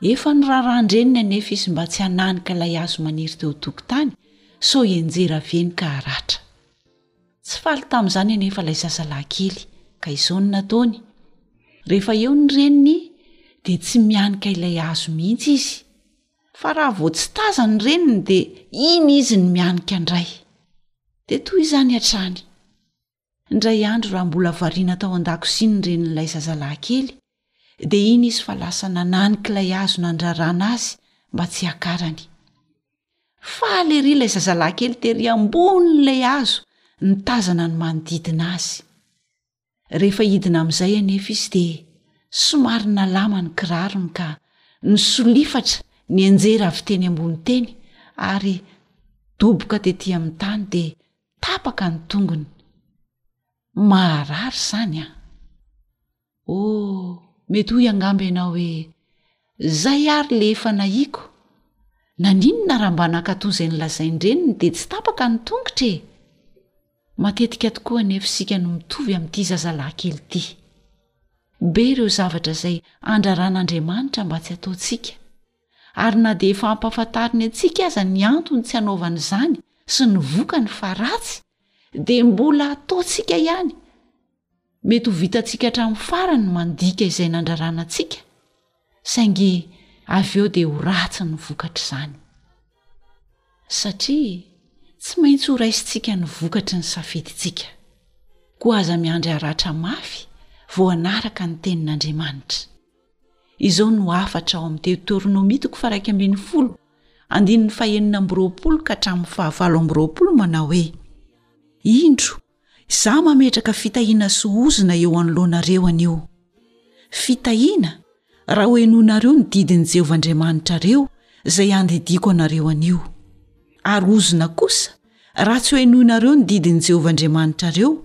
Efa norarahan-dreniny anefa izy mba tsy hananika ilay hazo maniry teo an-tokotany sao hianjera avy eny ka haratra. Tsy faly tamin'izany anefa ilay zazalahy kely ka izao no nataony, rehefa eo ny reniny dia tsy mianika ilay hazo mihitsy izy fa raha vao tsy tazany ny reniny dia iny izy no mianika indray. Dia toy izany hatrany. Indray andro raha mbola variana tao an-dakozia ny renin'ilay zazalahy kely, dia iny izy fa lasa nananika ilay hazo nandrarana azy mba tsy hiakarany. Faly erỳ ilay zazalahy kely terỳ ambonin'ilay hazo nitazana ny manodidina azy. Rehefa hidina amin'izay anefa izy dia somary nalama ny kirarony ka nisolifatra nianjera avy teny ambony teny ary doboka tetỳ amin'ny tany dia Tapaka ny tongony. Maharary izany an! Oh, mety hoy angamba ianao hoe, Izay àry ilay efa nahiako. Naninona raha mba nankatò izay nolazain-dreniny dia tsy tapaka ny tongotra e? Matetika tokoa anefa isika no mitovy amin'ity zazalahy kely ity. Be ireo zavatra izay andraran'Andriamanitra mba tsy hataontsika. Ary na dia efa ampahafantariny antsika aza ny antony tsy hanaovany izany sy ny vokany fa ratsy, dia mbola ataontsika ihany. Mety ho vitantsika hatramin'ny farany ny mandika izay nandrarana antsika, saingy avy eo dia ho ratsy ny vokatr'izany, satria tsy maintsy ho raisintsika ny vokatry ny safidintsika. Koa aza miandry haratra mafy vao hanaraka ny tenin'Andriamanitra. Izao no hafatra ao amin'ny Deoteronomia toko faha-iraika ambin'ny folo, andininy fahenina amby roapolo ka hatramin'ny fahavalo amby roapolo manao hoe, Indro, Izaho mametraka fitahiana sy ozona eo anoloanareo anio. Fitahiana, raha hohenoinareo ny didin'i Jehovah Andriamanitrareo, izay andidiako anareo anio. Ary ozona kosa, raha tsy hohenoinareo ny didin'i Jehovah Andriamanitrareo,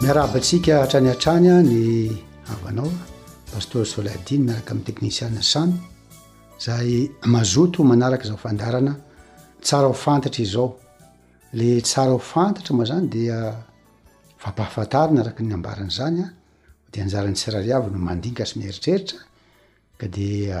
Miarahaba antsika hatrany hatrany a ny havanao pasteur Soladin miaraka amin'ny technician Samy izay mazoto manaraka izao fandarana tsara ho fantatra izao le tsara ho fantatra moa zany dia fampahafantarina araka ny ambarany izany a dia anjaran'ny tsirariavo no mandinka sy mieritreritra ka dia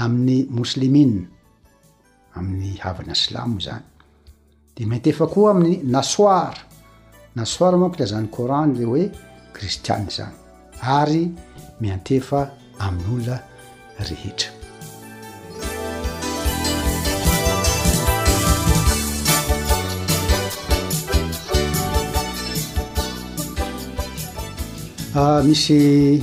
Amin'ny Muslimin, amin'ny havana silamo izany, dia mety efa koa amin'ny Naswar, Naswar manko ilazan'ny Coran ilay hoe Kristiana izany, ary miantefa amin'olona rehetra. Ah, misy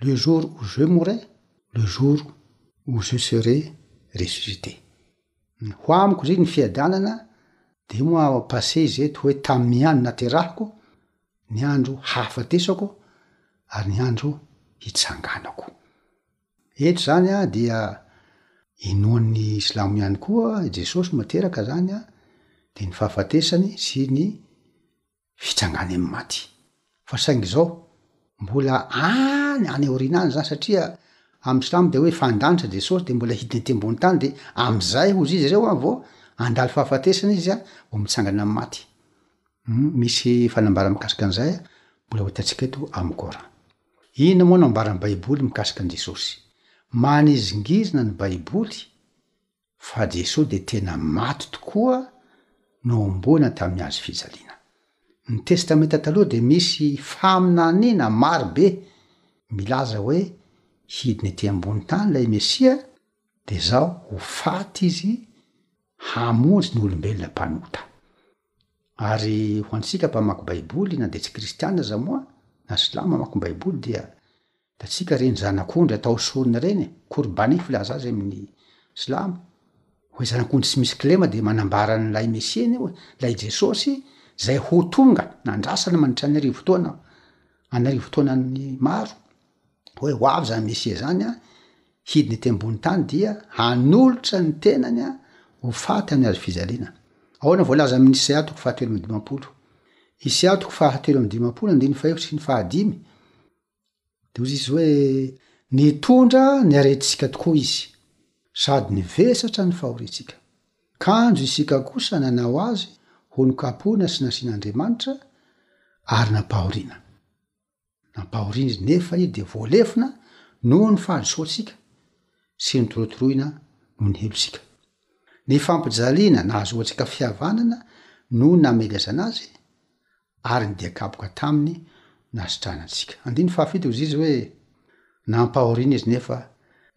Le jour où je mourrai, le jour où je serai ressuscité. Ny ho amiko izay ny fiadanana dia moa passé izay toa hoe tamin'ny andro naterahako, ny andro hahafatesako ary ny andro hitsanganako. Eto izany an, dia inoan'ny silamo ihany koa i Jesosy no ateraka izany an, dia ny fahafatesany sy ny fitrangany amin'ny maty fa saingy zao mbola any any aoriana any zany satria am silamo de hoe efa andanitra jesosy de mbola hidina ety ambony tany de amzay hozy izy reo an vao andalo fahafatesana izy an vao mitsangana am maty um misy fanambara mikasika anzay an mbola ho itantsika eto am coran inona moa no ambaran'ny baiboly mikasika an'i jesosy manizingizina ny baiboly fa Jesoa dia tena maty tokoa nohomboana tamin'ny hazo fijaliana. Ny Testamenta Taloha dia misy faminaniana maro be milaza hoe hidina ety ambony tany ilay Mesia dia izao ho faty izy hamonjy ny olombelona mpanota. Ary ho antsika mpamaky Baiboly na dia tsy kristiana aza moa na silamo mamaky ny Baiboly dia Hitantsika ireny zanak'ondry atao sorona ireny e, Qurban e filaza azy amin'ny silamo, hoe zanak'ondry tsy misy kilema de manambara an'ilay Mesiany io e, ilay Jesosy zay ho tonga nandrasana mandritra ny arivo taona an'arivo taonany maro, hoe ho avy zany Mesia zany an, hidina ety ambony tany dia hanolotra ny tenany an ho faty any hazo fijaliana. Ahoana voalaza amin'ny Isaiah toko fahatelo amby dimampolo? Isaiah toko fahatelo amby dimampolo andininy fahefatra sy ny fahadimy, De hozy izy hoe, Nitondra ny aretintsika tokoa izy, sady nivesatra ny fahoriantsika. Kanjo isika kosa nanao azy ho nokapohina sy nasian'Andriamanitra, ary nampahoriana. Nampahoriana izy, nefa izy dia voalefona noho ny fahadisoantsika, sy notorotoroina noho ny helontsika. Ny fampijaliana nahazoantsika fihavanana no namelezana azy, ary ny diakaboka taminy nasitrana antsika. Andininy fahafito, hoy Zizy hoe, Nampahoriana izy nefa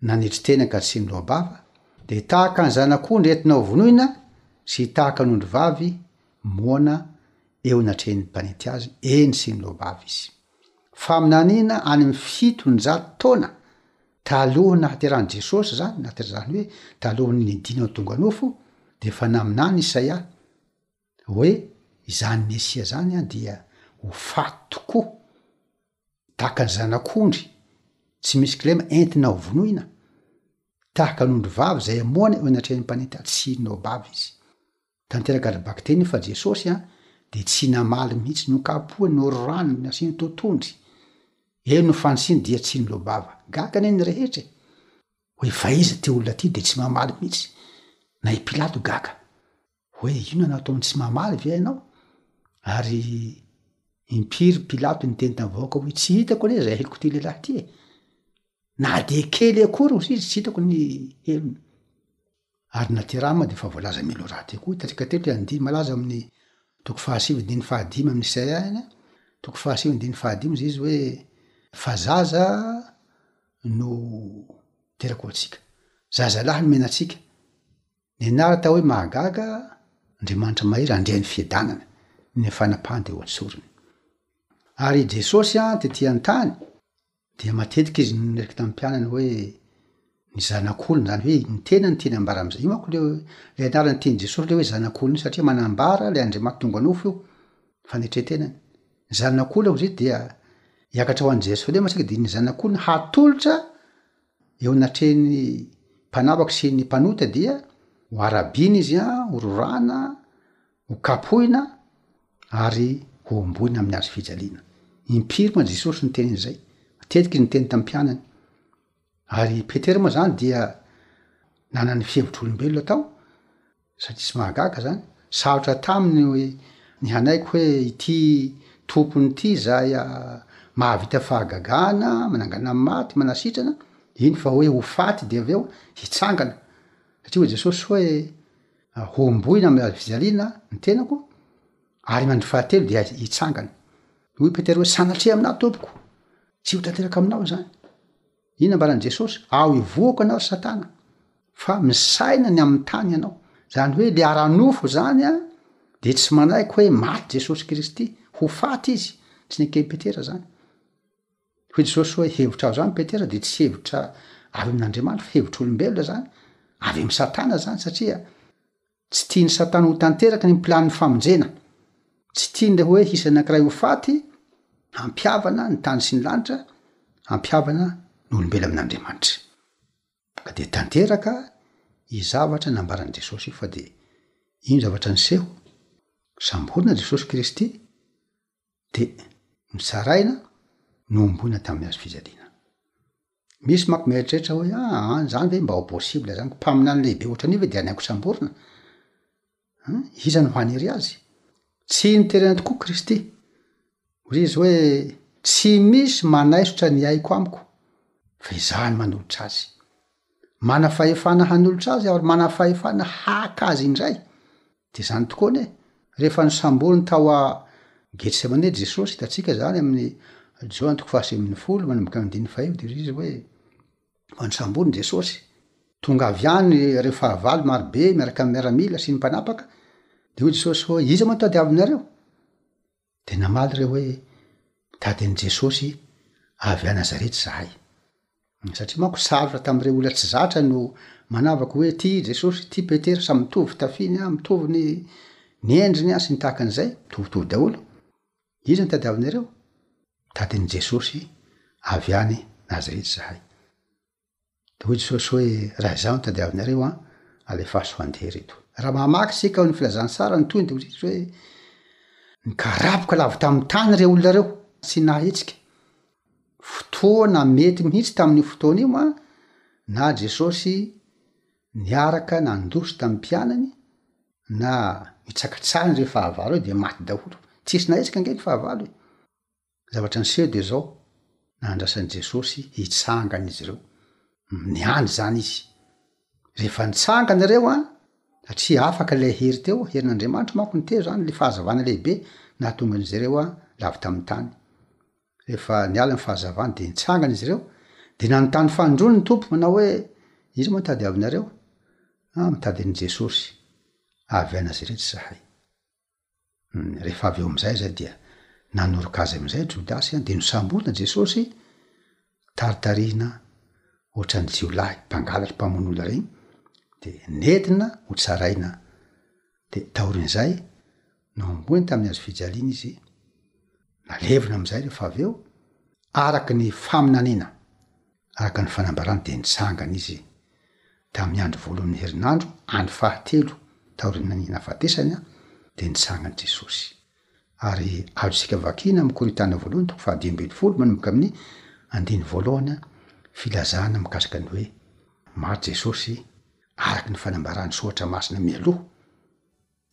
nanetry tena ka tsy niloa-bava, dia tahaka ny zanak'ondry entina ho vonoina sy tahaka ny ondry vavy moana eo anatrehan'ny mpanety azy, eny tsy niloa-bava izy. Faminaniana any amin'ny fitonjato taona. Talohan'ny nahaterahan'i Jesosy izany, na tena izany hoe talohan'ny nidinany ho tonga nofo, dia efa naminany Isaia hoe izany Mesia izany dia ho faty tokoa tahaka ny zanak'ondry tsy misy kilema entina hovonoina, tahaka ny ondrivavy izay hamoana eo anatrehan'ny mpanety atsy sy nobavy izy. Tanteraka ry bakiteny fa Jesosy a dia tsy namaly mihitsy nokapohiny nororàny nasiany totohondry eny nofanisiny dia tsy nilobava. Gaga anie ny rehetra e! Hoe fa iza ty olona ty dia tsy mamaly mihitsy? Na i Pilato gaga hoe inona no ataony tsy mamaly ve ianao? Ary impiry Pilato niteny tamin'ny vahoaka hoe tsy hitako anie izay heloka ty lehilahy ty e! Na dia kely akory ozy izy tsy hitako ny helony. ary na ty Rama dia efa voalaza milo raha ty koa hitantsika teto ilay andihy malaza ao amin'ny toko fahasivy andininy fahadimy amin'ny Isaia, toko fahasivy andininy fahadimy izay izy hoe fa zaza no teraka ho antsika, zaza lahy no menantsika, ny anarany atao hoe mahagaga, Andriamanitra mahery, Andrian'ny fiadanana, ny fanapahany dia ho an-tsorony. Ary i Jesosy an, tety an-tany, De matetika izy no miresaka tamin'ny mpianany hoe ny zanak'olona, zany hoe ny tenany tiany ambara am'zay, io manko le le anarany tian'i Jesosy le hoe zanak'olona io satria manambara le Andriamanitra tonga nofo io, fanetren-tenany. Ny zanak'olona hozy dia hiakatra ho any Jerosalema isika de ny zanak'olona hatolotra eo anatrehan'ny mpanavaka sy ny mpanota dia ho arabiana izy an, hororana, ho kapohina ary ho omboina amin'ny hazo fijaliana. Impiry moa Jesosy niteny an'izay? Matetika izy niteny tamin'ny mpianany. Ary Petera moa zany dia nanany fihevitr'olombelona tao, satria tsy mahagaga zany. Sarotra taminy hoe ny hanaiky hoe ity tompony ity zay mahavita fahagagana, manangana ny maty, manasitrana, iny fa hoe ho faty de avy eo hitsangana. Satria hoy Jesosy hoe. Homboina amin'ny hazofijaliana ny tenako, ary amin'ny andro fahatelo dia hitsangana. Hoy Petera hoe, Sanatria aminà, Tompoko, tsy ho tanteraka aminao izany. Inona ambaran'i Jesosy? Ao hivoako ianao, ry Satana, fa misaina ny amin'ny tany ianao. Izany hoe ilay ara-nofo izany dia tsy manaiky hoe maty Jesosy Kristy, ho faty izy. Tsy neken'i Petera izany. Hoy Jesosy hoe, Hevitrao zany Petera dia tsy hevitra avy amin'Andriamanitra fa hevitr'olombelona zany, avy am Satana zany satria tsy tian'i Satana ho tanteraka ny planin'ny famonjena. Tsy tiany le hoe hisy anankiray ho faty hampihavana ny tany sy ny lanitra, hampihavana ny olombelona amin'Andriamanitra. Ka dia tanteraka i zavatra nambaran'i Jesosy io fa dia ino zavatra niseho? Samborina Jesosy Kristy de misaraina nohomboina tamin'ny hazofijaliana. Misy manko mieritreritra hoe ah an zany ve mba ho possible zany, mpaminany lehibe ohatran'io ve de any an-kosamborina? An, iza no haniry azy? Tsy niterena tokoa Kristy, hoy izy hoe tsy misy manaisotra ny aiko amiko fa izaho no manolotra azy. Manana fahefana hanolotra azy aho ary manana fahefana haka azy indray. Dia izany tokoa anie. Rehefa nosamboriny tao a Getsemane Jesosy, hitantsika izany amin'ny Joa andoko fahasivy ambin'ny folo manomboka ny andininy fahefatra dia izy hoe, fa nosamboriny Jesosy. Tonga avy any ireo fahavalo marobe miaraka amin'ny miaramila sy ny mpanapaka, dia hoy Jesosy hoe, iza moa no tadiavinareo? dia namaly re hoe, Mitady an'i Jesosy avy à Nazareth zahay. Satria manko sarotra tamin'ireo olona tsy zatra no manavaka hoe ity Jesosy ity Petera samy mitovy tafiny an, mitovy ny ny endriny an sy ny tahaka an'izay, mitovitovy daholo. Iza no tadiavinareo? Mitady an'i Jesosy avy any Nazareth zahay. Hoy Jesosy hoe, Raha Izaho no tadiavinareo an, alefaso handeha ireto. Raha mamaky isika ao amin'ny Filazantsara ny tohiny dia hoy Jesosy hoe, Nikarapoka lavo tamin'ny tany ireo olona ireo, tsy nahetsika. Fotoana mety mihitsy tamin'io fotoana io an, na Jesosy niaraka nandositra tamin'ny mpianany, na nitsakatsahany ireo fahavalo ireo dia maty daholo. Tsy nisy nahetsika ange ny fahavalo e. Ny zavatra niseho de zao, nandrasan'i Jesosy hitsangana izy reo, niandry zany izy, rehefa nitsangana reo an, satria afaka lay hery teo, herin'Andriamanitra manko no teo zany, le fahazavana lehibe nahatonga an'izy reo an lavo tamin'ny tany. Rehefa niala ny fahazavana de nitsangana izy reo, de nanontany fanindroany ny Tompo manao hoe, iza moa no tadiavinareo? Ah, mitady an'i Jesosy, avy an'Nazirety zahay. Rehefa avy eo am'zay zay dia nanoroka azy am'zay Jodasy an, de nosamborina Jesosy, taritarihina ohatran'ny jiolahy mpangalatra mpamono olona regny, de nentina ho tsaraina, de taorian'zay nohomboiny tamin'ny hazo fijaliana izy, nalevina am'zay rehefa avy eo, araka ny faminaniana. Araka ny fanambarany dia nitsangana izy tamin'ny andro voalohan'ny herinandro, andro fahatelo taorian'ny nahafatesany dia nitsangan' Jesosy. Ary azontsika vakina amin'ny Korintana voalohany toko fahadimy ambin'ny folo manomboka amin'ny andiny voalohany filazana mikasika ny hoe maty Jesosy araka ny fanambaran'ny soratra masina mialoha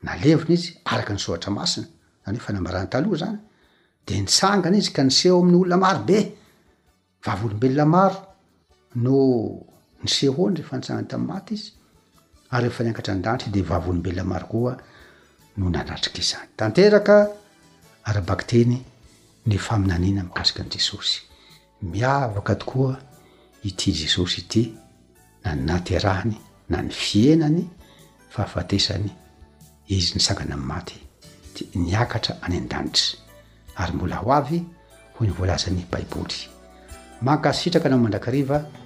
Nalevina izy araka ny soratra masina, zany hoe fanambarana taloha zany, de nitsangana izy ka niseho amin'ny olona maro be, vavolombelona maro no nisehony rehefa nitsangana tamin'ny maty izy, ary rehefa niakatra an-danitra de vavolombelona maro koa no nanatrika izany. Tanteraka ara-bakiteny ny faminaniana mikasika an'i Jesosy. Miavaka tokoa ity Jesosy ity na ny nahaterahany na ny fihenany, fahafatesany, Izy nisangana amin'ny maty dia niakatra any an-danitra ary mbola ho avy hoy ny voalazan'ny Baiboly. Mankasitraka anao mandrakariva.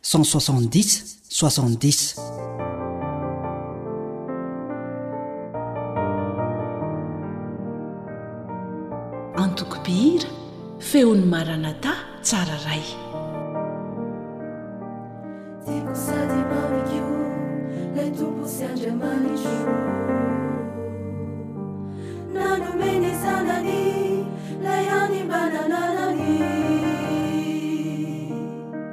Cent soixante dix soixante dix. Antoko mpihira, feon'i Maranatha, Tsararay. Tiako sady mamiko Ilay Tompo sy Andriamanitro Nanome ny Zanany Ilay hanimbana anarany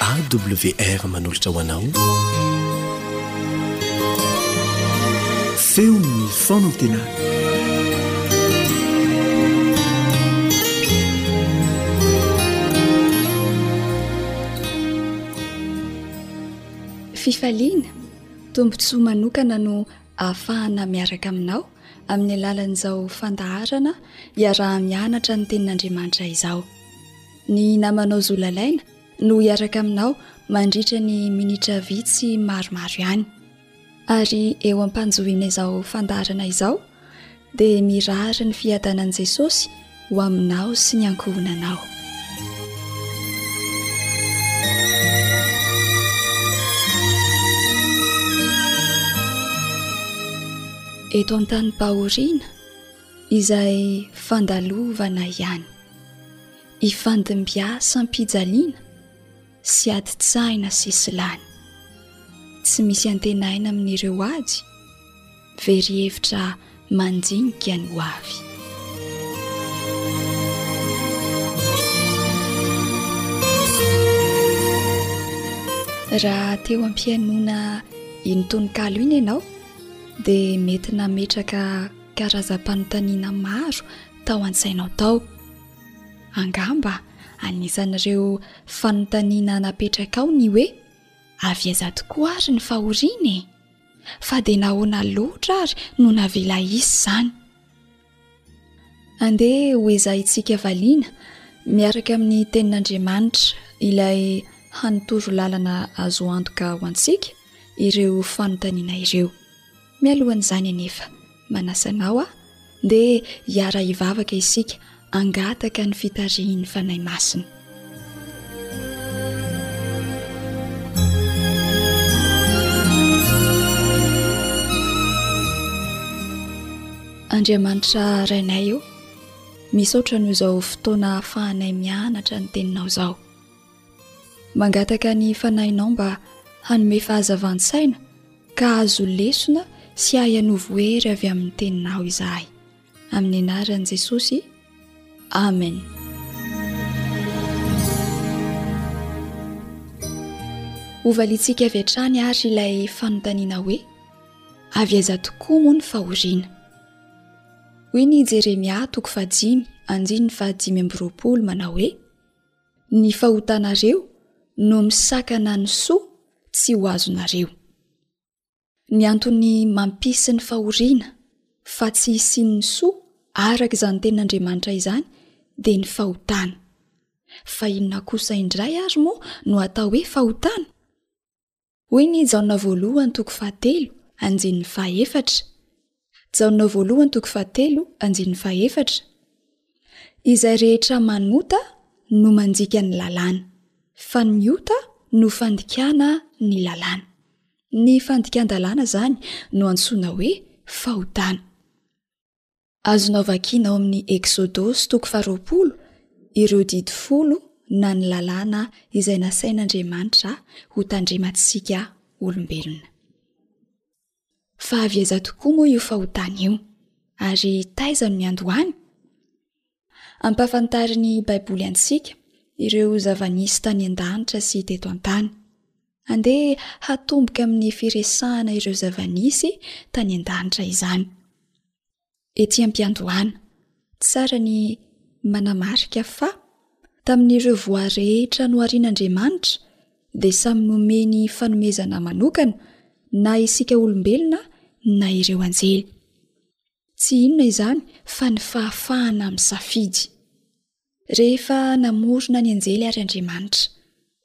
AWR manolotra ho anao feon'ny fanantenana. Fifaliana, tombontsoa manokana no ahafahana miaraka aminao amin'ny alalan'izao fandaharana iaraha-mianatra ny Tenin'Andriamanitra izao. Ny namanao Zo Lalaina no hiaraka aminao mandritra ny minitra vitsy maromaro ihany. Ary eo am-panjohiana izao fandaharana izao, dia mirary ny fiadanan'i Jesosy ho aminao sy ny ankohonanao. Eto an-tanim-pahoriana izay fandalovana ihany. Ifandimbiasam-pijaliana sy adin-tsahina sesilany. Tsy misy antenaina amin'ireo ady, very hevitra mandinika ny ho avy. Raha teo am-pihainoana iny tononkalo iny ianao dia mety nametraka karazam-panontaniana maro tao an-tsainao tao. Angamba anisan'ireo fanontaniana napetrakao ny hoe, Avy aiza tokoa àry ny fahoriana e? Fa dia nahoana loatra àry no navela hisy izany? Andeha hoezahintsika valiana miaraka amin'ny Tenin'Andriamanitra, ilay hanontoro lalana azo antoka ho antsika, ireo fanontaniana ireo. Mialohan'izany anefa, manasa anao aho dia hiara-hivavaka isika hangataka ny fitarihin'ny Fanahy Masina. Andriamanitra Rainay ô, misaotra noho izao fotoana ahafahanay mianatra ny Teninao izao. Mangataka ny Fanahinao mba hanome fahazavan-tsaina ka hahazo lesona sy hahay hanovo hery avy amin'ny Teninao izahay. Amin'ny anaran'i Jesosy, Amen. Hovaliantsika avy hatrany ary ilay fanontaniana hoe, Avy aiza tokoa moa ny fahoriana? Hoy ny Jeremia toko fahadimy andininy fahadimy amby roapolo manao hoe, ny fahotanareo no misakana ny soa tsy ho azonareo. Ny antony mampisy ny fahoriana fa tsy hisian'ny soa araka izany tenin'Andriamanitra izany dia ny fahotana. Fa inona kosa indray ary moa no atao hoe fahotana? Hoy ny Jaona voalohany toko fahatelo andininy fahefatra, Jaona voalohany toko fahatelo andininy fahefatra, Izay rehetra manota no mandika ny lalàna, fa ny ota no fandikana ny lalàna. Ny fandikan-dalàna izany no antsoina hoe fahotana. Azonao vakiana ao amin'ny Eksodosy toko faharoapolo ireo didy folo na ny lalàna izay nasain'Andriamanitra hotandremantsika olombelona. Fa avy aiza tokoa moa io fahotana io, ary taiza no miandohany? Ampahafantarin'ny Baiboly antsika ireo zava-nisy tany an-danitra sy teto an-tany. Andeha hatomboka amin'ny firesahana ireo zava-nisy tany an-danitra izany. Ety am-piandohana, tsara ny manamarika fa tamin'ireo voa rehetra noharian'Andriamanitra dia samy nomeny fanomezana manokana na isika olombelona na ireo anjely. Tsy inona izany fa ny fahafahana misafidy. Rehefa namorona ny anjely ary Andriamanitra,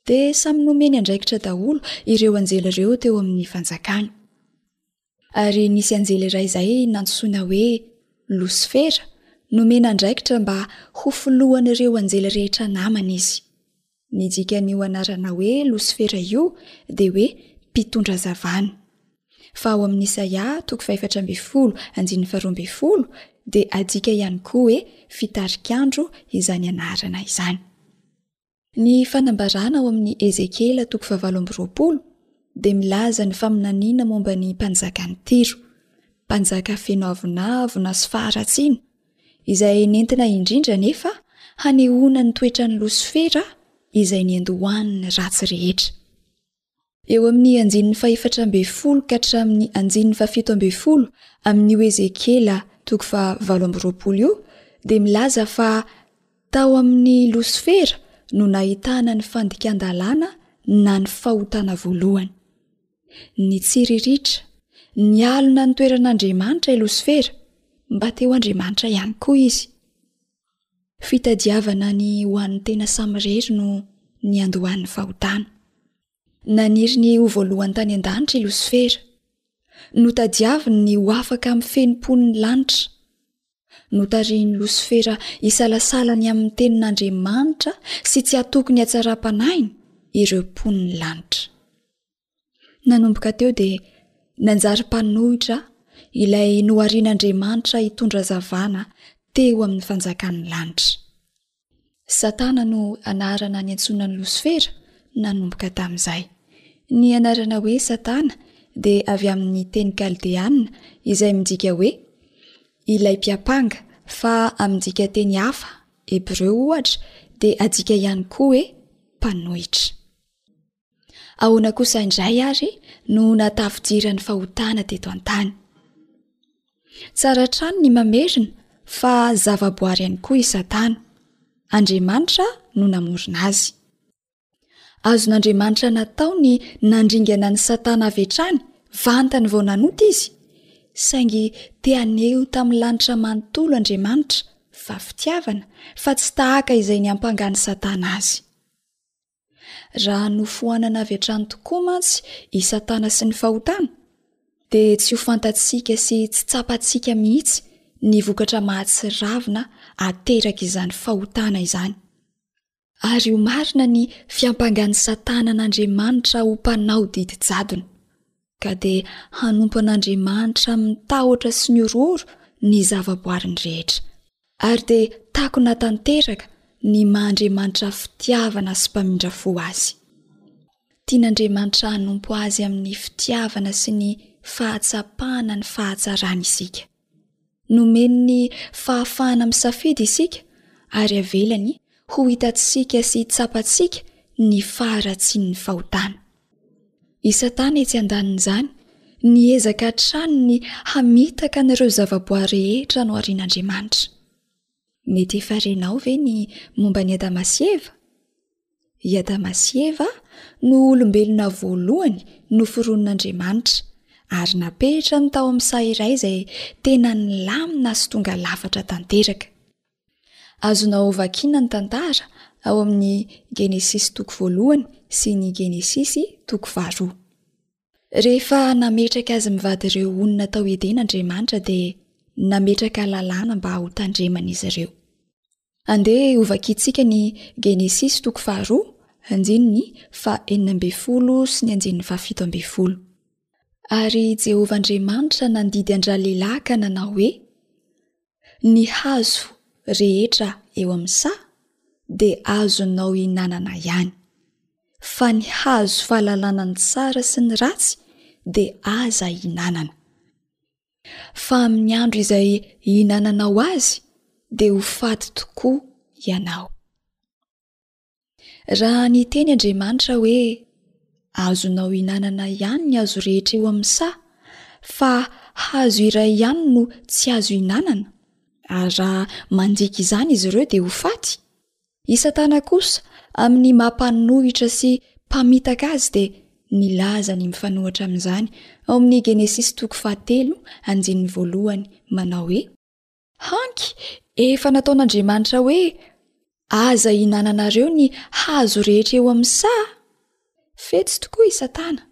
dia samy nomeny andraikitra daholo ireo anjely ireo teo amin'ny fanjakany. Ary nisy anjely iray izay nantsoina hoe Losifera, nomena andraikitra mba ho filohan'ireo anjely rehetra namany izy. Ny dikan'io anarana hoe Losifera io dia hoe mpitondra zavana. Fa ao amin'ny Isaia toko fahefatra ambin'ny folo andininy faharoa ambin'ny folo dia adika ihany koa hoe fitarik'andro izany anarana izany. Ny fanambarana ao amin'ny Ezekiela toko fahavalo amby roapolo dia milaza ny faminaniana momba ny mpanjakan'i Tiro, mpanjaka feno avonavona sy faharatsiana, izay nentina indrindra anefa hanehoana ny toetran'i Losifera izay niandohan'ny ratsy rehetra. Eo amin'ny andinin'ny fahefatra ambin'ny folo ka hatramin'ny andinin'ny fahafito ambin'ny folo amin'io Ezekiela toko fahavalo amby roapolo io dia milaza fa tao amin'ny Losifera no nahitana ny fandikan-dalàna na ny fahotana voalohany. Nitsiriritra, nialona ny toeran'Andriamanitra i Losifera, mba teo Andriamanitra ihany koa izy. Fitadiavana ny ho an'ny tena samirery no niandohan'ny fahotana. Naniry ny ho voalohany tany an-danitra i Losifera. Notadiaviny ny ho afaka amin'ny fenimpon'ny lanitra. notarihin'i Losifera hisalasala ny amin'ny tenin'Andriamanitra sy tsy hatoky ny hatsaram-panahiny ireo mponin'ny lanitra. Nanomboka teo dia nanjary mpanohitra ilay noharian'Andriamanitra hitondra zavana teo amin'ny fanjakan'ny lanitra. Satana no anarana niantsoana an'i Losifera nanomboka tamin'izay. Ny anarana hoe Satana dia avy amin'ny teny kaldeana izay midika hoe ilay mpiampanga, fa amin'ny dikanteny hafa hebreo, ohatra, dia adika ihany koa hoe mpanohitra. Ahoana kosa indray ary no nahatafidiran'ny fahotana teto an-tany? Tsara hatrany ny mamerina fa zavaboary ihany koa i Satana. Andriamanitra no namorona azy. Azon'Andriamanitra natao ny nandringana ny Satana avy hatrany vantany vao nanota izy, saingy te haneho tamin'ny lanitra manontolo Andriamanitra fa fitiavana, fa tsy tahaka izay niampanga an'i Satana azy. Raha nofoanana avy hatrany tokoa mantsy i Satana sy ny fahotany, dia tsy ho fantatsika sy tsy tsapantsika mihitsy ny vokatra mahatsiravina aterak'izany fahotana izany. Ary ho marina ny fiampangan'i Satana an'Andriamanitra ho mpanao didy jadona. ka dia hanompo an'Andriamanitra amin'ny tahotra sy ny horohoro ny zavaboariny rehetra, ary dia takona tanteraka ny maha Andriamanitra fitiavana sy mpamindra fo azy. Tian'Andriamanitra hanompo azy amin'ny fitiavana sy ny fahatsapana ny fahatsarany isika. Nomeny ny fahafahana misafidy isika ary avelany ho hitantsika sy tsapantsika ny faharatsian'ny fahotana. I Satana etsy an-danin'izany niezaka hatrany ny hamitaka an'ireo zavaboary rehetra noharian'Andriamanitra. Mety efa renao ve ny momba an'i Adama sy Eva? I Adama sy Eva no olombelona voalohany noforonin'Andriamanitra, ary napetrany tao amin'ny saha iray izay tena nilamina sy tonga lafatra tanteraka. Azonao vakiana ny tantara ao amin'ny Genesisy toko voalohany sy ny Genesisy toko faharoa. Rehefa nametraka azy mivady ireo onina tao Edena Andriamanitra dia nametraka lalàna mba ho tandreman'izy ireo. Andeha hovakintsika ny Genesisy toko faharoa, andininy fa enina ambin'ny folo sy ny andininy fahafito ambin'ny folo. Ary Jehovah Andriamanitra nandidy an-dralehilahy ka nanao hoe, Ny hazo rehetra eo amin'ny saha dia azonao hinanana ihany. Fa ny hazo fahalalana ny tsara sy ny ratsy dia aza hinanana. Fa amin'ny andro izay hinananao azy dia ho faty tokoa ianao. Raha niteny Andriamanitra hoe, Azonao hinanana ihany ny hazo rehetra eo amin'ny saha, fa hazo iray ihany no tsy azo hinanana, ary raha mandika izany izy ireo dia ho faty. I Satana kosa, amin'ny maha mpanohitra sy mpamitaka azy, dia nilaza ny mifanohatra amin'izany ao amin'ny Genesisy toko fahatelo, andininy voalohany, manao hoe, Hanky, efa nataon'Andriamanitra hoe, Aza hinananareo ny hazo rehetra eo amin'ny saha. Fetsy tokoa i Satana.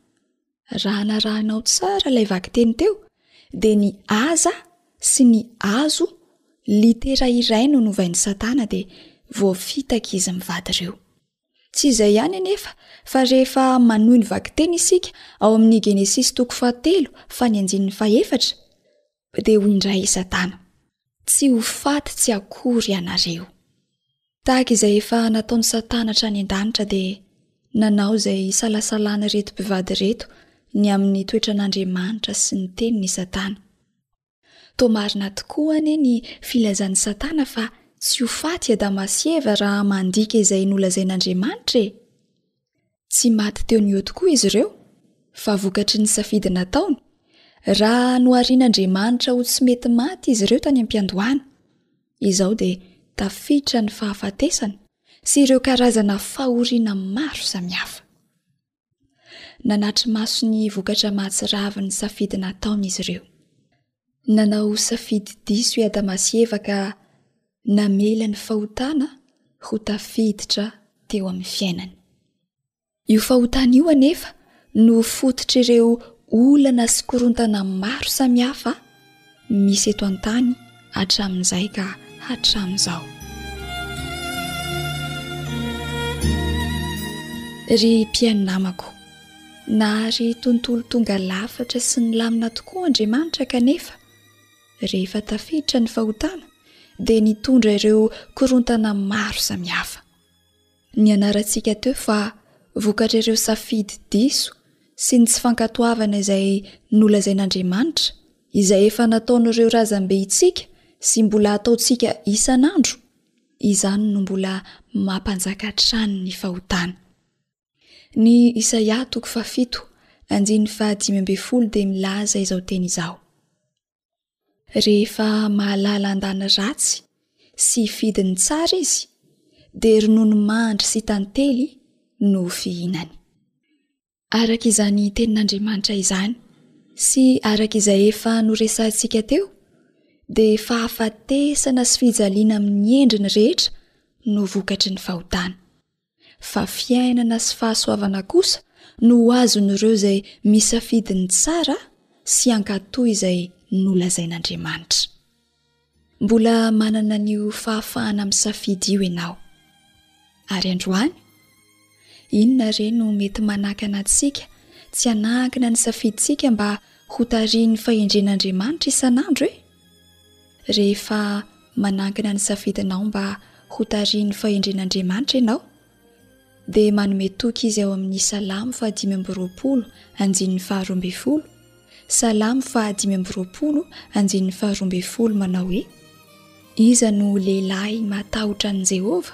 Raha narahinao tsara ilay vakiteny teo, dia ny aza sy ny azo, litera iray no novain'i Satana dia voafitaka izy mivady ireo. Tsy izay ihany anefa fa rehefa manohy ny vakiteny isika ao amin'ny Genesisy toko fahatelo fany andinin'ny fahefatra, dia hoy indray i Satana, Tsy ho faty tsy akory ianareo. Tahaka izay efa nataon'i Satana hatrany an-danitra dia nanao izay isalasalana ireto mpivady ireto ny amin'ny toetran'Andriamanitra sy ny teniny i Satana. Toa marina tokoa anie ny filazan'i Satana fa tsy ho faty i Adama sy Eva raha mandika izay nolazain'Andriamanitra e! Tsy maty teo ny ody koa izy ireo, fa vokatry ny safidy nataony, raha noharian'Andriamanitra ho tsy mety maty izy ireo tany am-piandohana. Izao dia tafiditra ny fahafatesana sy ireo karazana fahoriana maro samihafa. Nanatri-maso ny vokatra mahatsiravy ny safidy nataony izy ireo. Nanao safidy diso i Adama sy Eva ka namela ny fahotana ho tafiditra teo amin'ny fiainany. Io fahotana io anefa no fototr'ireo olana sy korontana maro samihafa misy eto an-tany hatramin'izay ka hatramin'izao. Ry mpihaino namako, Nahary tontolo tonga lafatra sy nilamina tokoa Andriamanitra kanefa, rehefa tafiditra ny fahotana, dia nitondra ireo korontana maro samihafa. Nianarantsika teo fa vokatr'ireo safidy diso sy ny tsy fankatoavana izay nolazain'Andriamanitra, izay efa nataon'ireo razambeintsika sy mbola ataontsika isan'andro, izany no mbola mampanjaka hatrany ny fahotana. Ny Isaia toko fahafito, andininy fahadimy ambin'ny folo dia milaza izao teny izao. Rehefa mahalala andana ratsy sy hifidy ny tsara izy, dia ronono mandry sy tantely no fihinany. Araka izany tenin'Andriamanitra izany sy araka izay efa noresahantsika teo, dia fahafatesana sy fijaliana amin'ny endriny rehetra no vokatry ny fahotana. fa fiainana sy fahasoavana kosa no ho azon'ireo izay misafidy ny tsara sy hankatò izay nolazain'Andriamanitra. Mbola manana an'io fahafahana misafidy io ianao. Ary androany? Inona re no mety manakana antsika tsy hanankina ny safidintsika mba hotarihin'ny fahendren'Andriamanitra isan'andro e? Rehefa manankina ny safidinao mba hotarihin'ny fahendren'Andriamanitra ianao, dia manome toky izy ao amin'ny Salamo fahadimy amby roapolo, andininy faharoa ambin'ny folo, Salamo fahadimy amby roapolo, andininy faharoa ambin'ny folo, manao hoe, Iza no lehilahy matahotra an'i Jehovah?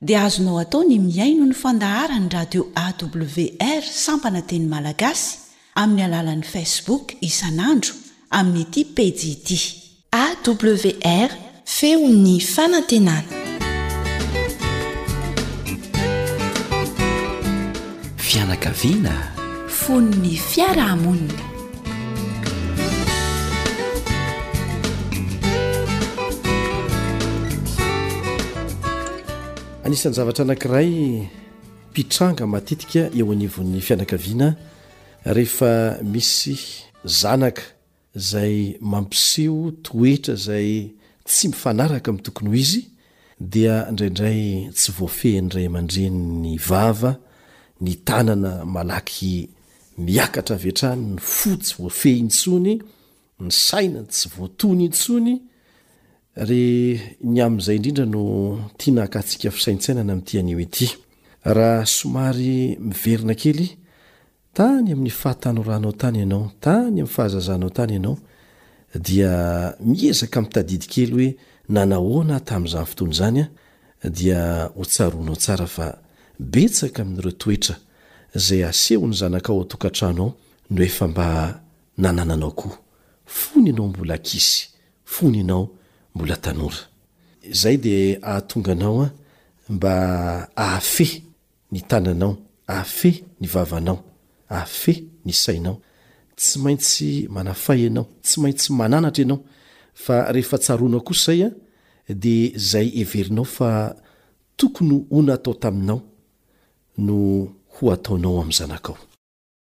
dia azonao atao ny mihaino ny fandaharan'ny radio AWR sampana teny malagasy amin'ny alalan'ny Facebook isan'andro amin'ity pejy ity. AWR, Feon'ny fanantenana. Fianakaviana. Fon'ny fiarahamonina. Anisan'ny zavatra anankiray mpitranga matetika eo anivon'ny fianakaviana rehefa misy zanaka izay mampiseho toetra izay tsy mifanaraka amin'ny tokony ho izy, dia indraindray tsy voafehin'ny ray aman-dreny ny vava, ny tanana malaky miakatra avy hatrany, ny fo tsy voafehy intsony, ny saina tsy voatony intsony, ry ny amin'izay indrindra no tiana hakatsika fisaintsainana amin'ity anio ity. Raha somary miverina kely Tany amin'ny fahatanoranao tany ianao, tany amin'ny fahazazanao tany ianao, dia miezaka mitadidy kely hoe nanahoana aho tamin'izany fotoana izany an, dia ho tsaroanao tsara fa betsaka amin'ireo toetra izay asehon'ny zanakao ao tokantrano ao no efa mba nanananao koa, fony ianao mbola ankizy, fony ianao mbola tanora. Izay dia hahatonga anao mba hahafehy ny tananao, afe ny vavanao, afe ny sainao. Tsy maintsy manafay ianao, tsy maintsy mananatra ianao, fa rehefa tsaroanao kosa izay an, dia izay heverinao fa tokony ho natao taminao no ho ataonao amin'ny zanakao.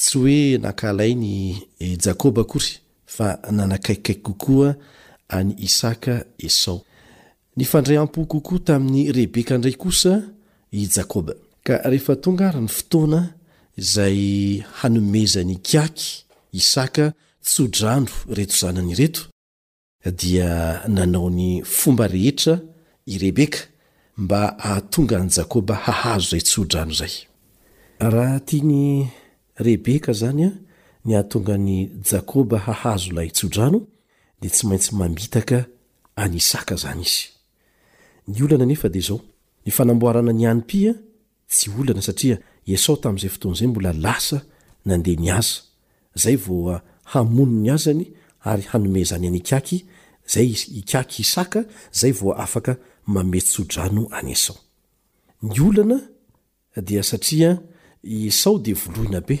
Tsy hoe nankahalay ny Jakoba akory, fa nanakaikikaiky kokoa an'i Isaka Esao. Nifandray am-po kokoa tamin'i Rebeka indray kosa i Jakoba. Ka rehefa tonga àry ny fotoana izay hanomezan'i Kiaky Isaka tso-drano ireto zanany ireto, Dia nanao ny fomba rehetra i Rebeka mba hahatonga an'i Jakoba hahazo izay tsodrano izay. Raha tian'i Rebeka izany ny hahatonga an'i Jakoba hahazo ilay tsodrano, dia tsy maintsy mamitaka an'i Isaka izany izy. Ny olana anefa dia izao, ny fanamboarana ny hanim-pia Tsy olana satria i Esao tamin'izay fotoana izay mbola lasa nandeha niasa, izay vao hamono ny azany ary hanome izany an'i Ikaky, izay Ikaky Isaka izay vao afaka mamehy tsodrano an'i Esao. Ny olana dia satria i Esao dia voloina be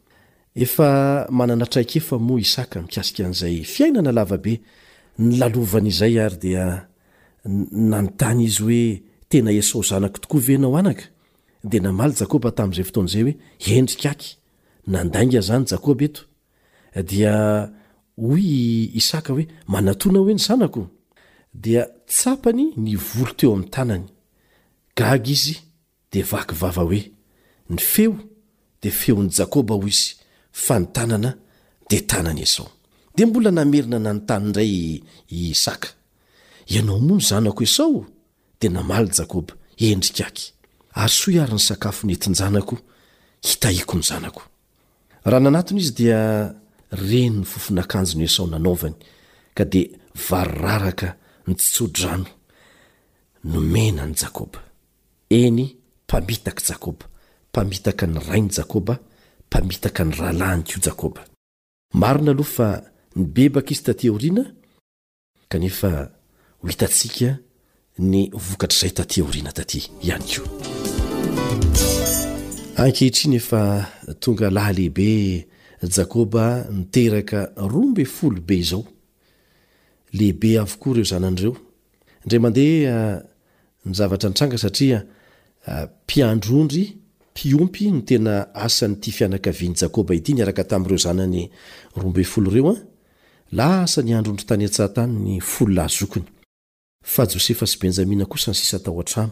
Efa manana traikefa moa Isaka mikasika an'izay fiainana lavabe nolalovan'ny izay ary dia nanontany izy hoe, Tena Esao zanako tokoa ve ianao anaka? Dia namaly Jakoba tamin'izay fotoana izay hoe, Endrika aky! Nandainga izany Jakoba eto. Dia hoy i Isaka hoe, Manatona hoe ny zanako? Dia tsapany ny voly teo amin'ny tanany. Gaga izy Dia vaky vava hoe, Ny feo dia feon'i Jakoba hoy izy, fa ny tanana dia tanan'i Esao. Dia mbola namerina nanontany indray i Isaka, Ianao moa no zanako Esao? Dia namaly Jakoba, Endrika aky! Arosoy àry ny sakafo nentin-janako hitahiako ny zanako. Raha nanatona izy dia reny ny fofon'akanjon'i Esao nanaovany, ka dia vary raraka nitsitsody rano nomeny an'i Jakoba. Eny, mpamitaka i Jakoba, mpamitaka ny rain'i Jakoba, mpamitaka ny rahalahiny koa Jakoba. Marina aloha fa nibebaka izy taty aoriana, kanefa ho hitantsika ny vokatr'izay taty aoriana taty ihany koa. Ankehitriny efa tonga lahy lehibe Jakoba niteraka roa ambin'ny folo be izao. Lehibe avokoa ireo zanany ireo, Indray mandeha ny zavatra nitranga satria mpiandry ondry mpiompy no tena asan'ity fianakavian'i Jakoba ity niaraka tamin'ireo zanany roa ambin'ny folo ireo. Lasa niandry ondry tany an-tsaha tany ny folo lahy zokiny. Fa Josefa sy Benjamina kosa no sisa tao an-trano.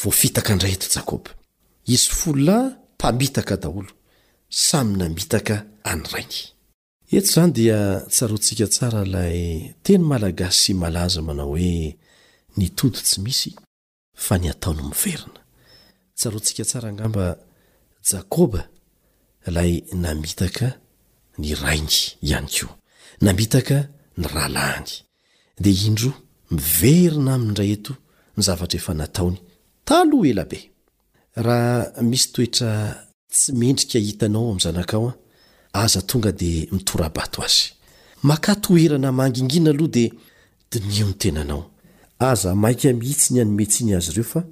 Voafitaka indray eto Jakoba. Izy folo lahy mpamitaka daholo, samy namitaka an'ny rainy. Eto izany dia tsaroantsika tsara ilay teny malagasy malaza manao hoe ny tody tsy misy fa ny atao no miverina. Tsaroantsika tsara angamba Jakoba ilay namitaka ny rainy ihany koa, namitaka ny rahalahiny. Dia indro miverina aminy indray eto ny zavatra efa nataony taloha ela be. Raha misy toetra tsy mendrika hitanao ao amin'ny zanakao, aza tonga dia mitora-bato azy. Makà toerana mangingina aloha dia diniho ny tenanao. Aza maika mihitsy ny hanome tsiny azy ireo fa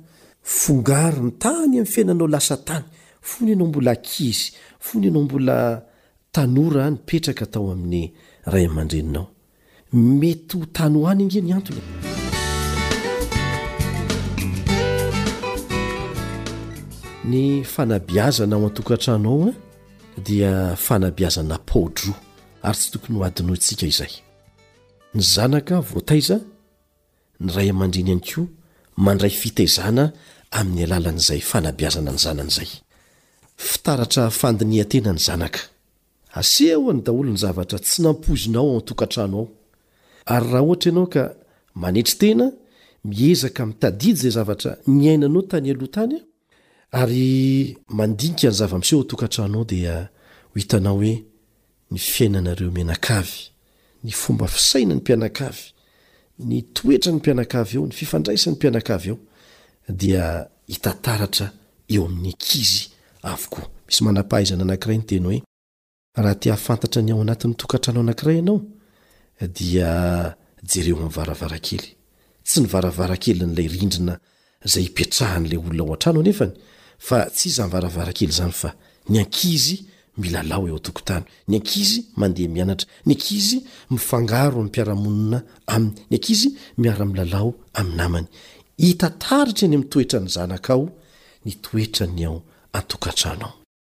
fongaro ny tany amin'ny fiainanao lasa tany fony ianao mbola ankizy, fony ianao mbola tanora nipetraka tao amin'ny ray aman-dreninao. Mety ho tany ho any ange ny antony e! Ny fanabiazana ao an-tokantrano ao dia fanabiazana paodro ary tsy tokony ho adinointsika izay. Ny zanaka voataiza, ny ray aman-dreny ihany koa mandray fitaizana amin'ny alalan'izay fanabiazana ny zanany izay. Fitaratra fandinihan-tena ny zanaka Aseho any daholo ny zavatra tsy nampoizina ao an-tokantrano ao. Ary raha ohatra ianao ka manetry tena, miezaka mitadidy izay zavatra niainanao tany aloha tany, ary mandinika ny zava-miseho ao an-tokantranonao dia ho hitanao hoe ny fiainanareo mianakavy ny fomba fisainan'ny mpianakavy, ny toetran'ny mpianakavy eo, ny fifandraisan'ny mpianakavy eo dia hita taratra eo amin'ny ankizy avokoa. Misy manam-pahaizana anankiray niteny hoe, Raha te hahafantatra ny ao anatin'ny tokantrano anankiray ianao, dia jereo amin'ny varavarankely. Tsy ny varavarankely an'ilay rindrina izay ipetrahan'ilay olona ao an-trano anefany fa tsy izany varavarankely izany fa ny ankizy milalao eo an-tokotany, ny ankizy mandeha mianatra, ny ankizy mifangaro amin'ny mpiara-monina aminy, ny ankizy miara-milalao amin'ny namany. Hita taratra eny amin'ny toetran'ny zanakao ny toetran'ny ao an-tokantranao.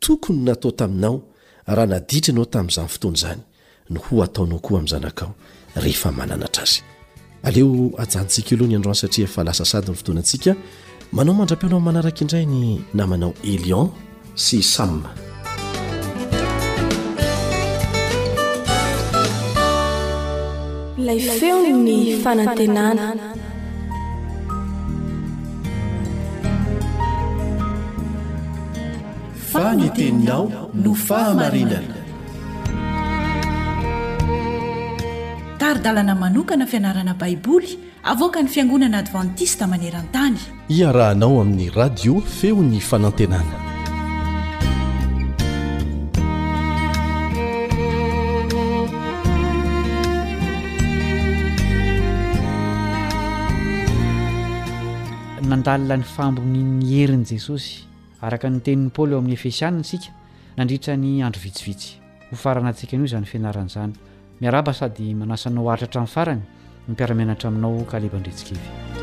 Tokony natao taminao raha naditra ianao tamin'izany fotoana izany no ho ataonao koa amin'ny zanakao rehefa mananatra azy. Aleo ajanontsika eo aloha ny androany satria efa lasa sady ny fotoanantsika. Manao mandra-peo anao manaraka indray ny namanao Elion sy Sam. Ilay feon'ny fanantenana. Fa ny teninao no fahamarinana. Tari-dalana manokana fianarana Baiboly avoakan'ny Fiangonana Advantista maneran-tany. Iarahanao amin'ny radio Feon'ny Fanantenana. Nandalina ny fahambonian'ny herin'i Jesosy, araka ny tenin'i Paoly ao amin'ny Efesiana, isika nandritra ny andro vitsivitsy. Ho farana antsika anio izany fianarana izany. Miarahaba sady manasa anao haharitra hatramin'ny farany ny mpiara-mianatra aminao Kaleba Andritsikivy.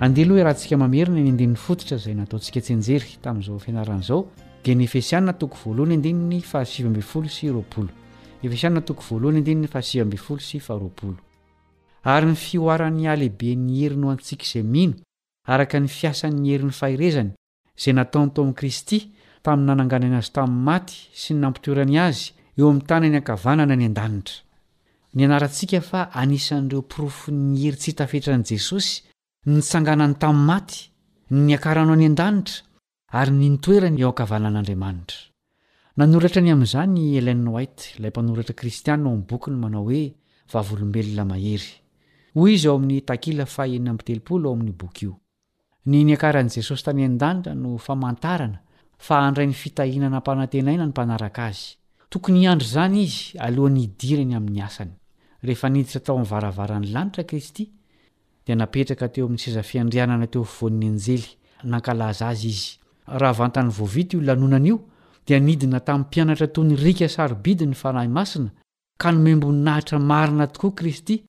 Andeha aloha iarahantsika mamerina ny andininy fototra izay nataontsika tsenjery tamin'izao fianarana izao dia ny Efesiana toko voalohany andininy fahasivy ambin'ny folo sy roapolo. Efesiana toko voalohany andininy fahasivy ambin'ny folo sy faharoapolo. Ary ny fihoaran'ny halehiben'ny heriny ho antsika izay mino araka ny fiasan'ny herin'ny faherezany, izay nataony tao amin'i Kristy tamin'ny nananganany azy tamin'ny maty sy ny nampitoerany azy eo amin'ny tanany ankavanana any an-danitra. Nianarantsika fa anisan'ireo porofon'ny hery tsy hita fetran'i Jesosy ny nitsanganany tamin'ny maty, ny niakarany ho any an-danitra, Ary ny nitoerany eo an-kavanan'Andriamanitra. Nanoratra ny amin'izany i Ellen White, ilay mpanoratra kristiana ao amin'ny bokiny manao hoe Vavolombelona Mahery. Hoy izy ao amin'ny takila faha enina amby telopolo ao amin'io boky io, Ny niakaran'i Jesosy tany an-danitra no famantarana fa handray ny fitahiana nampanantenaina ny mpanaraka azy. Tokony hiandry izany izy alohan'ny hidirany amin'ny asany. Rehefa niditra tao amin'ny varavaran'ny lanitra Kristy, dia napetraka teo amin'ny seza fiandrianana teo afovoan'ny anjely nankalaza azy izy. Raha vantany vao vita io lanonana io, dia nidina tamin'ny mpianatra toy ny riaka sarobidy ny Fanahy Masina, ka nomem-boninahitra marina tokoa Kristy,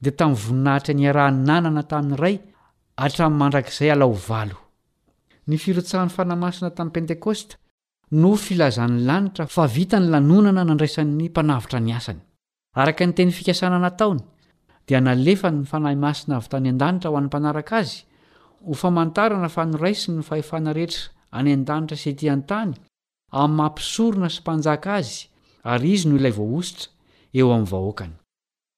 dia tamin'ny voninahitra niaraha-nanana tamin'ny Ray hatramin'ny mandrakizay alaovalo. Ny firotsahan'ny Fanahy Masina tamin'ny Pentekosta no filazan'ny lanitra fa vita ny lanonana nandraisan'ny Mpanavotra ny asany. Araka ny teny fikasana nataony, dia nalefany ny Fanahy Masina avy tany an-danitra ho an'ny mpanaraka Azy, ho famantarana fa noraisiny ny fahefana rehetra any an-danitra sy ety an-tany amin'ny maha Mpisorona sy Mpanjaka Azy, ary Izy no Ilay voahosotra eo amin'ny vahoakany.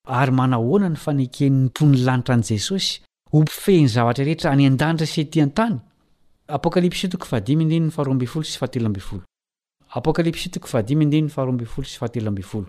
Ary manahoana ny faneken'ny mponin'ny lanitra an'i Jesosy ho Mpifehy ny zavatra rehetra any an-danitra sy ety an-tany? Apokalypsy toko fahadimy andininy faharoa ambin'ny folo sy fahatelo ambin'ny folo.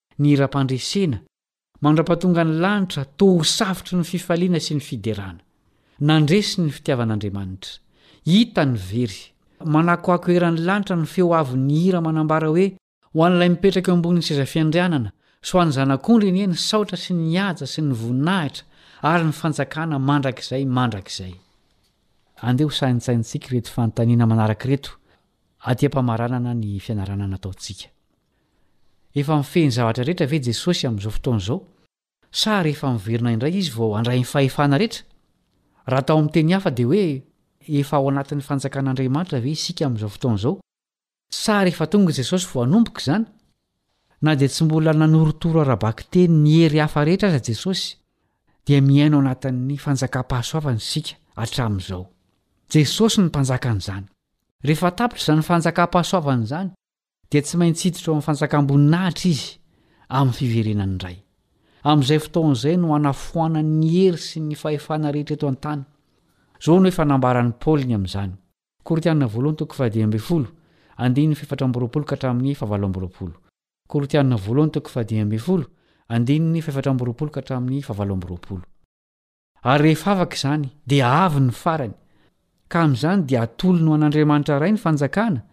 ny hiram-pandresena, mandrapatonga ny lanitra toa ho safotry ny fifaliana sy ny fiderana. Nandresy ny fitiavan'Andriamanitra. Hita ny very. Manakoako eran'ny lanitra ny feo avon'ny hira manambara hoe, Ho an'Ilay mipetraka eo ambonin'ny seza fiandrianana, sy ho an'ny Zanak'ondry anie ny saotra sy ny haja sy ny voninahitra ary ny fanjakana mandrakizay mandrakizay. Andeha hosaintsaintsika ireto fanontaniana manaraka ireto aty am-pamaranana ny fianarana nataontsika. Efa mifehy ny zavatra rehetra ve Jesosy amin'izao fotoana izao, sa rehefa miverina indray izy vao handray ny fahefana rehetra? Raha atao amin'ny teny hafa dia hoe efa ao anatin'ny Fanjakan'Andriamanitra ve isika amin'izao fotoana izao, sa rehefa tonga i Jesosy vao hanomboka izany? Na dia tsy mbola nanorotoro ara-bakiteny ny hery hafa rehetra aza Jesosy, dia miaina ao anatin'ny fanjakam-pahasoavany isika hatramin'izao. Jesosy no Mpanjakan'izany. Rehefa tapitra izany fanjakam-pahasoavana izany, dia tsy maintsy hiditra ao amin'ny fanjakam-boninahitra izy amin'ny fiverenan'ny Ray. Amin'izay fotoana izay no hanafoanany ny hery sy ny fahefana rehetra eto an-tany. Izao no efa nambaran'i Paoly ny amin'izany. Korintiana Voalohany toko fahadimy ambin'ny folo, andininy fahefatra amby roapolo ka hatramin'ny fahavalo amby roapolo. Korintiana Voalohany toko fahadimy ambin'ny folo, andininy fahefatra amby roapolo ka hatramin'ny fahavalo amby roapolo. Ary rehefa afaka izany, dia avy ny farany. Ka amin'izany dia atolony ho an'Andriamanitra Ray ny fanjakana,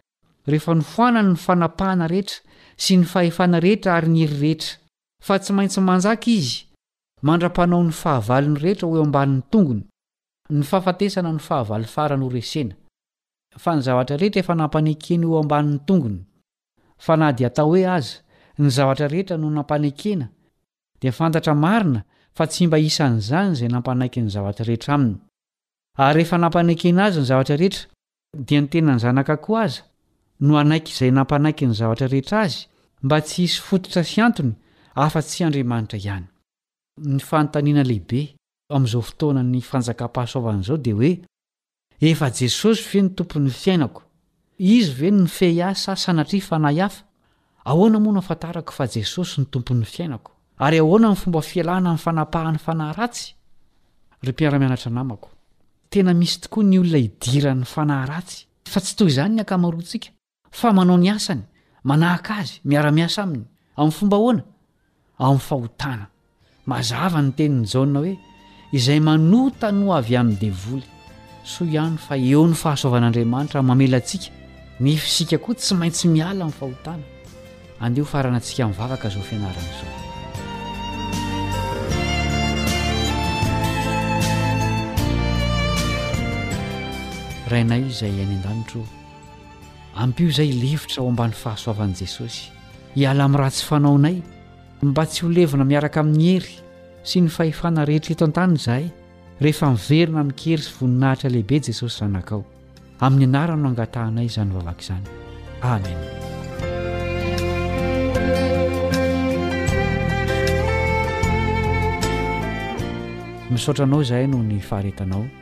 rehefa nofoanany ny fanapahana rehetra, sy ny fahefana rehetra ary ny hery rehetra. Fa tsy maintsy manjaka izy, mandra-panao ny fahavalony rehetra ho eo ambanin'ny tongony. Ny fahafatesana no fahavalo farany ho resena. Fa ny zavatra rehetra efa nampanekeny ho eo ambanin'ny tongony. Fa na dia atao hoe aza, ny zavatra rehetra no nampanekena, dia fantatra marina fa tsy mba isan'izany izay nampanaiky ny zavatra rehetra aminy. Ary rehefa nampanekena azy ny zavatra rehetra, dia ny tenany zanaka koa aza no hanaiky izay nampanaiky ny zavatra rehetra azy mba tsy hisy fototra sy antony afa-tsy Andriamanitra ihany. Ny fanontaniana lehibe amin'izao fotoanan'ny fanjakam-pahasoavana izao dia hoe Efa Jesosy ve no Tompon'ny fiainako? Izy ve no nifehy ahy sa sanatria fanahy hafa? Ahoana moa no ahafantarako fa Jesosy no Tompon'ny fiainako? Ary ahoana ny fomba fialana amin'ny fanapahan'ny fanahy ratsy? Ry mpiara-mianatra namako, tena misy tokoa ny olona idiran'ny fanahy ratsy, fa tsy toy izany ny ankamaroantsika. Fa manao ny asany, manahaka azy, miara-miasa aminy. Amin'ny fomba ahoana? Amin'ny fahotana. Mazava ny tenin'i Jaona hoe, Izay manota no avy amin'ny devoly. Soa ihany fa eo ny fahasoavan'Andriamanitra mamela antsika, nefa isika koa tsy maintsy miala amin'ny fahotana. Andeha hofaranantsika mivavaka izao fianarana izao. Rainay izay any an-danitra ô, Ampio izay hilefitra ao ambany fahasoavan'i Jesosy, hiala amin'ny ratsy fanaonay, mba tsy ho levona miaraka amin'ny hery sy ny fahefana rehetra eto an-tany izahay, rehefa miverina amin-kery sy voninahitra lehibe Jesosy Zanakao. Amin'ny anarany no angatahanay izany vavaka izany. Amena. Misaotra anao izahay noho ny faharetanao.